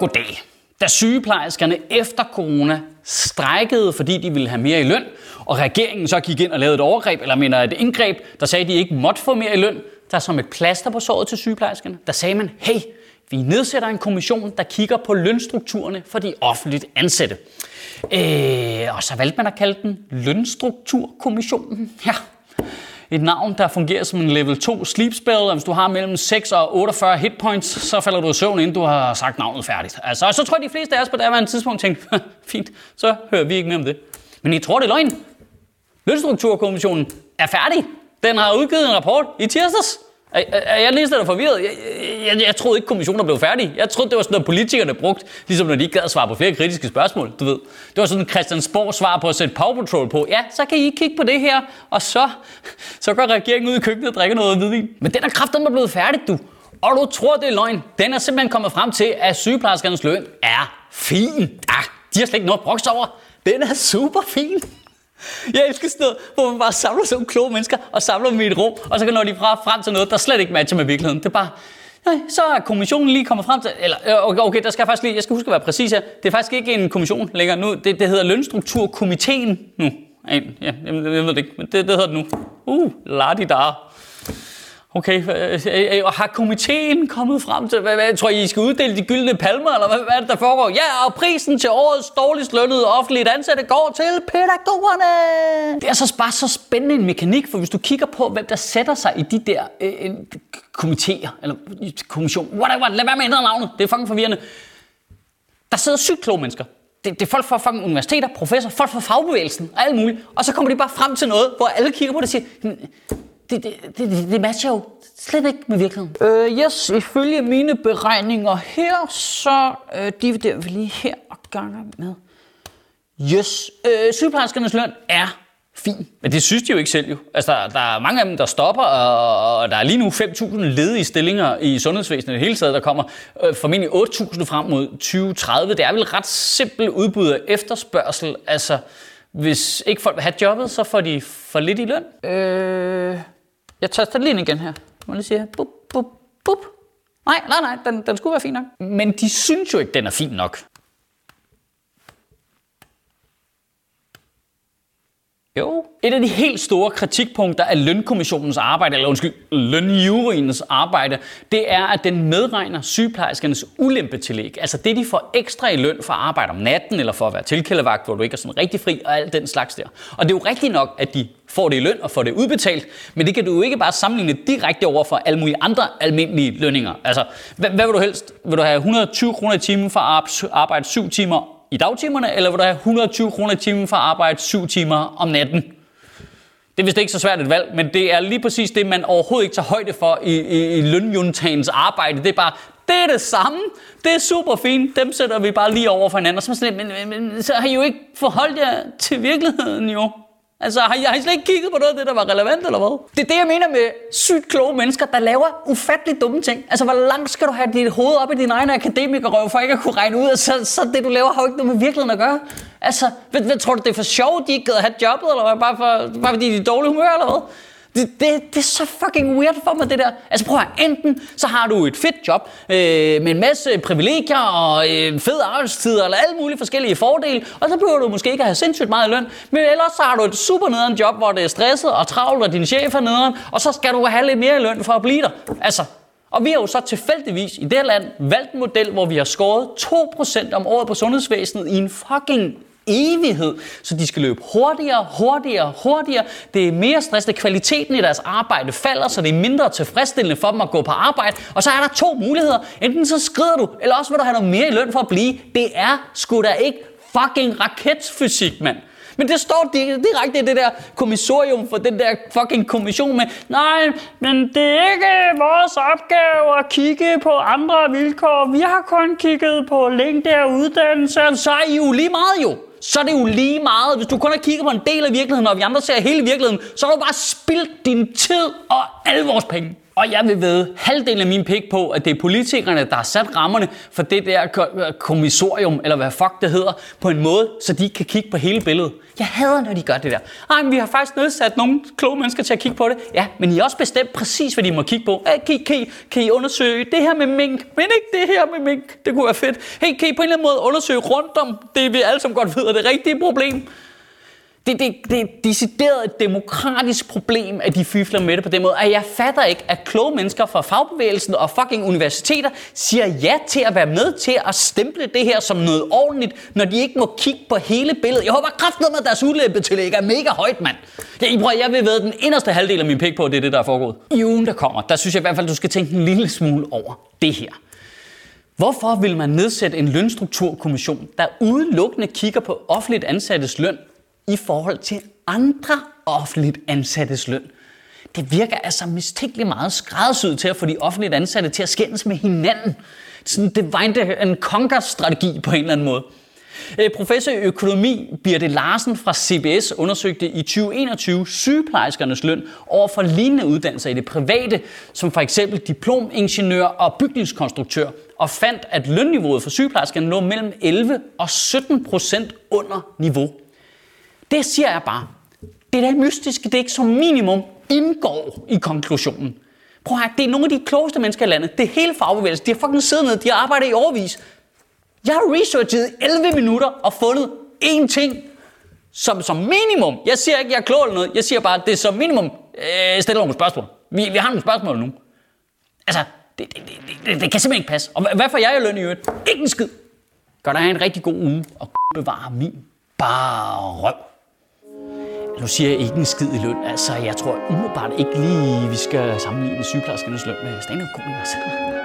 goddag. Da sygeplejerskerne efter corona strækkede, fordi de ville have mere i løn, og regeringen så gik ind og lavede et overgreb, eller mener et indgreb, der sagde, at de ikke måtte få mere i løn, der som et plaster på såret til sygeplejerskerne, der sagde man, hey, vi nedsætter en kommission, der kigger på lønstrukturerne for de offentligt ansatte. Øh, og så valgte man at kalde den Lønstrukturkommissionen. Ja, et navn, der fungerer som en level 2 sleep spell, og hvis du har mellem 6 og 48 hitpoints, så falder du i søvn, inden du har sagt navnet færdigt. Altså, så tror jeg, de fleste af os på det her tidspunkt tænkte, fint, så hører vi ikke mere om det. Men I tror, det er løgn. Lønstrukturkommissionen er færdig. Den har udgivet en rapport i tirsdags. Er, er jeg lige der forvirret? Jeg, jeg, jeg troede ikke, kommissionen blev færdig. Jeg troede, det var sådan noget, politikerne brugte, ligesom når de ikke gad at svare på flere kritiske spørgsmål, du ved. Det var sådan en Christiansborg svar på at sætte Power Patrol på. Ja, så kan I kigge på det her, og så, så går regeringen ud i køkkenet og drikker noget hvidvin. Men den er kraften er blevet færdig, du. Og du tror, det er løgn. Den er simpelthen kommet frem til, at sygeplejerskernes løn er fin. Ah, de har slet ikke noget brugt over. Den er super fin. Jeg elsker sådan noget, hvor man bare samler sådan kloge mennesker og samler dem i et rum, og så kan når de frem til noget, der slet ikke matcher med virkeligheden. Det er bare, nej, så er kommissionen lige kommet frem til, eller øh, okay, okay, der skal jeg faktisk lige, jeg skal huske at være præcis her, det er faktisk ikke en kommission længere nu, det, det hedder Lønstrukturkomiteen nu. Ja, jeg, jeg ved det ikke, men det, det hedder det nu. Uh, ladidar. Okay, øh, øh, og har komiteen kommet frem til, hvad, hvad tror I, I skal uddele de gyldne palmer, eller hvad, hvad er det, der foregår? Ja, og prisen til årets dårligst lønnede offentligt ansatte går til pædagogerne. Det er så bare så spændende en mekanik, for hvis du kigger på, hvem der sætter sig i de der øh, komiteer, eller kommission, whatever, lad være med at ændre navnet, det er fucking forvirrende. Der sidder sygt kloge mennesker. Det, det er folk fra fucking universiteter, professor, folk fra fagbevægelsen og alt muligt. Og så kommer de bare frem til noget, hvor alle kigger på det og siger, det, det, det, det matcher jo slet ikke med virkeligheden. Øh, yes, ifølge mine beregninger her, så øh, dividerer vi lige her og ganger med. Yes, øh, sygeplejerskernes løn er fin. Men det synes de jo ikke selv jo. Altså, der, der er mange af dem, der stopper, og, og der er lige nu 5.000 ledige stillinger i sundhedsvæsenet i det hele taget. Der kommer øh, formentlig 8.000 frem mod 2030. Det er vel ret simpelt udbud af efterspørgsel. Altså, hvis ikke folk vil have jobbet, så får de for lidt i løn. Øh, jeg taster lige igen her. Må lige sige bup, bup, bup. Nej, nej, nej, den, den skulle være fin nok. Men de synes jo ikke, den er fin nok. Jo. Et af de helt store kritikpunkter af lønkommissionens arbejde, eller undskyld, lønjuryens arbejde, det er, at den medregner sygeplejerskernes ulempetillæg. Altså det, de får ekstra i løn for at arbejde om natten, eller for at være tilkældevagt, hvor du ikke er sådan rigtig fri, og alt den slags der. Og det er jo rigtigt nok, at de får det i løn og får det udbetalt, men det kan du jo ikke bare sammenligne direkte over for alle mulige andre almindelige lønninger. Altså, hvad, hvad vil du helst? Vil du have 120 kroner i timen for at arbejde 7 timer i dagtimerne, eller vil du have 120 kroner i timen for at arbejde 7 timer om natten? Det er vist ikke så svært et valg, men det er lige præcis det, man overhovedet ikke tager højde for i, i, i lønjuntagens arbejde. Det er bare, det er det samme. Det er super fint. Dem sætter vi bare lige over for hinanden. Så, sådan, men, men, men, så har I jo ikke forholdt jer til virkeligheden jo. Altså, har I, har I slet ikke kigget på noget af det, der var relevant, eller hvad? Det er det, jeg mener med sygt kloge mennesker, der laver ufattelig dumme ting. Altså, hvor langt skal du have dit hoved op i din egen akademikerrøv, for ikke at kunne regne ud, at så, så det, du laver, har jo ikke noget med virkeligheden at gøre. Altså, hvad, hvad tror du, det er for sjovt, de ikke gider have jobbet, eller hvad? Bare, for, bare fordi de er dårlige humør, eller hvad? Det, det, det er så fucking weird for mig, det der. Altså prøv at enten så har du et fedt job øh, med en masse privilegier og øh, fed arbejdstid eller alle mulige forskellige fordele, og så behøver du måske ikke at have sindssygt meget løn, men ellers så har du et super nederen job, hvor det er stresset og travlt, og din chef er nederen, og så skal du have lidt mere i løn for at blive der. Altså, og vi har jo så tilfældigvis i det her land valgt en model, hvor vi har skåret 2% om året på sundhedsvæsenet i en fucking evighed, så de skal løbe hurtigere, hurtigere, hurtigere. Det er mere stressende. Kvaliteten i deres arbejde falder, så det er mindre tilfredsstillende for dem at gå på arbejde. Og så er der to muligheder. Enten så skrider du, eller også vil du have noget mere i løn for at blive. Det er sgu da ikke fucking raketfysik, mand. Men det står direkte i det der kommissorium for den der fucking kommission med, nej, men det er ikke vores opgave at kigge på andre vilkår. Vi har kun kigget på længde af uddannelse. Så er I jo lige meget jo så er det jo lige meget. Hvis du kun har kigget på en del af virkeligheden, og vi andre ser hele virkeligheden, så har du bare spildt din tid og alle vores penge. Og jeg vil ved halvdelen af min pik på, at det er politikerne, der har sat rammerne for det der kommissorium, eller hvad fuck det hedder, på en måde, så de kan kigge på hele billedet. Jeg hader, når de gør det der. Ej, men vi har faktisk nedsat nogle kloge mennesker til at kigge på det. Ja, men I har også bestemt præcis, hvad de må kigge på. Hey, kan, kan, kan I undersøge det her med mink, men ikke det her med mink. Det kunne være fedt. Hey, kan I på en eller anden måde undersøge rundt om det, vi alle sammen godt ved er det rigtige problem? Det, det, det er decideret et demokratisk problem, at de fifler med det på den måde. Og jeg fatter ikke, at kloge mennesker fra fagbevægelsen og fucking universiteter siger ja til at være med til at stemple det her som noget ordentligt, når de ikke må kigge på hele billedet. Jeg håber kraftedeme, med, at deres ulæbetillæg er mega højt, mand. Ja, I prøver, jeg vil ved den inderste halvdel af min pik på, at det er det, der er foregået. I ugen, der kommer, der synes jeg i hvert fald, du skal tænke en lille smule over det her. Hvorfor vil man nedsætte en lønstrukturkommission, der udelukkende kigger på offentligt ansattes løn i forhold til andre offentligt ansattes løn. Det virker altså mistænkeligt meget skræddersyet til at få de offentligt ansatte til at skændes med hinanden. Sådan divide and conquer strategi på en eller anden måde. Øh, professor i økonomi Birte Larsen fra CBS undersøgte i 2021 sygeplejerskernes løn over for lignende uddannelser i det private, som for eksempel diplomingeniør og bygningskonstruktør, og fandt, at lønniveauet for sygeplejerskerne lå mellem 11 og 17 procent under niveau det siger jeg bare. Det der mystiske, det ikke som minimum indgår i konklusionen. Prøv at høre, det er nogle af de klogeste mennesker i landet. Det er hele fagbevægelsen. De har fucking siddet ned. De har arbejdet i overvis. Jeg har researchet 11 minutter og fundet én ting, som som minimum, jeg siger ikke, jeg er klog eller noget, jeg siger bare, at det er som minimum, øh, stiller nogle spørgsmål. Vi, vi har nogle spørgsmål nu. Altså, det, det, det, det, det kan simpelthen ikke passe. Og hvad får jeg i løn i øvrigt? Ikke en skid. Gør dig en rigtig god uge, og bevare min bare røv. Nu siger jeg ikke en skid i løn. Altså, jeg tror umiddelbart ikke lige, vi skal sammenligne sygeplejerskernes løn med stand up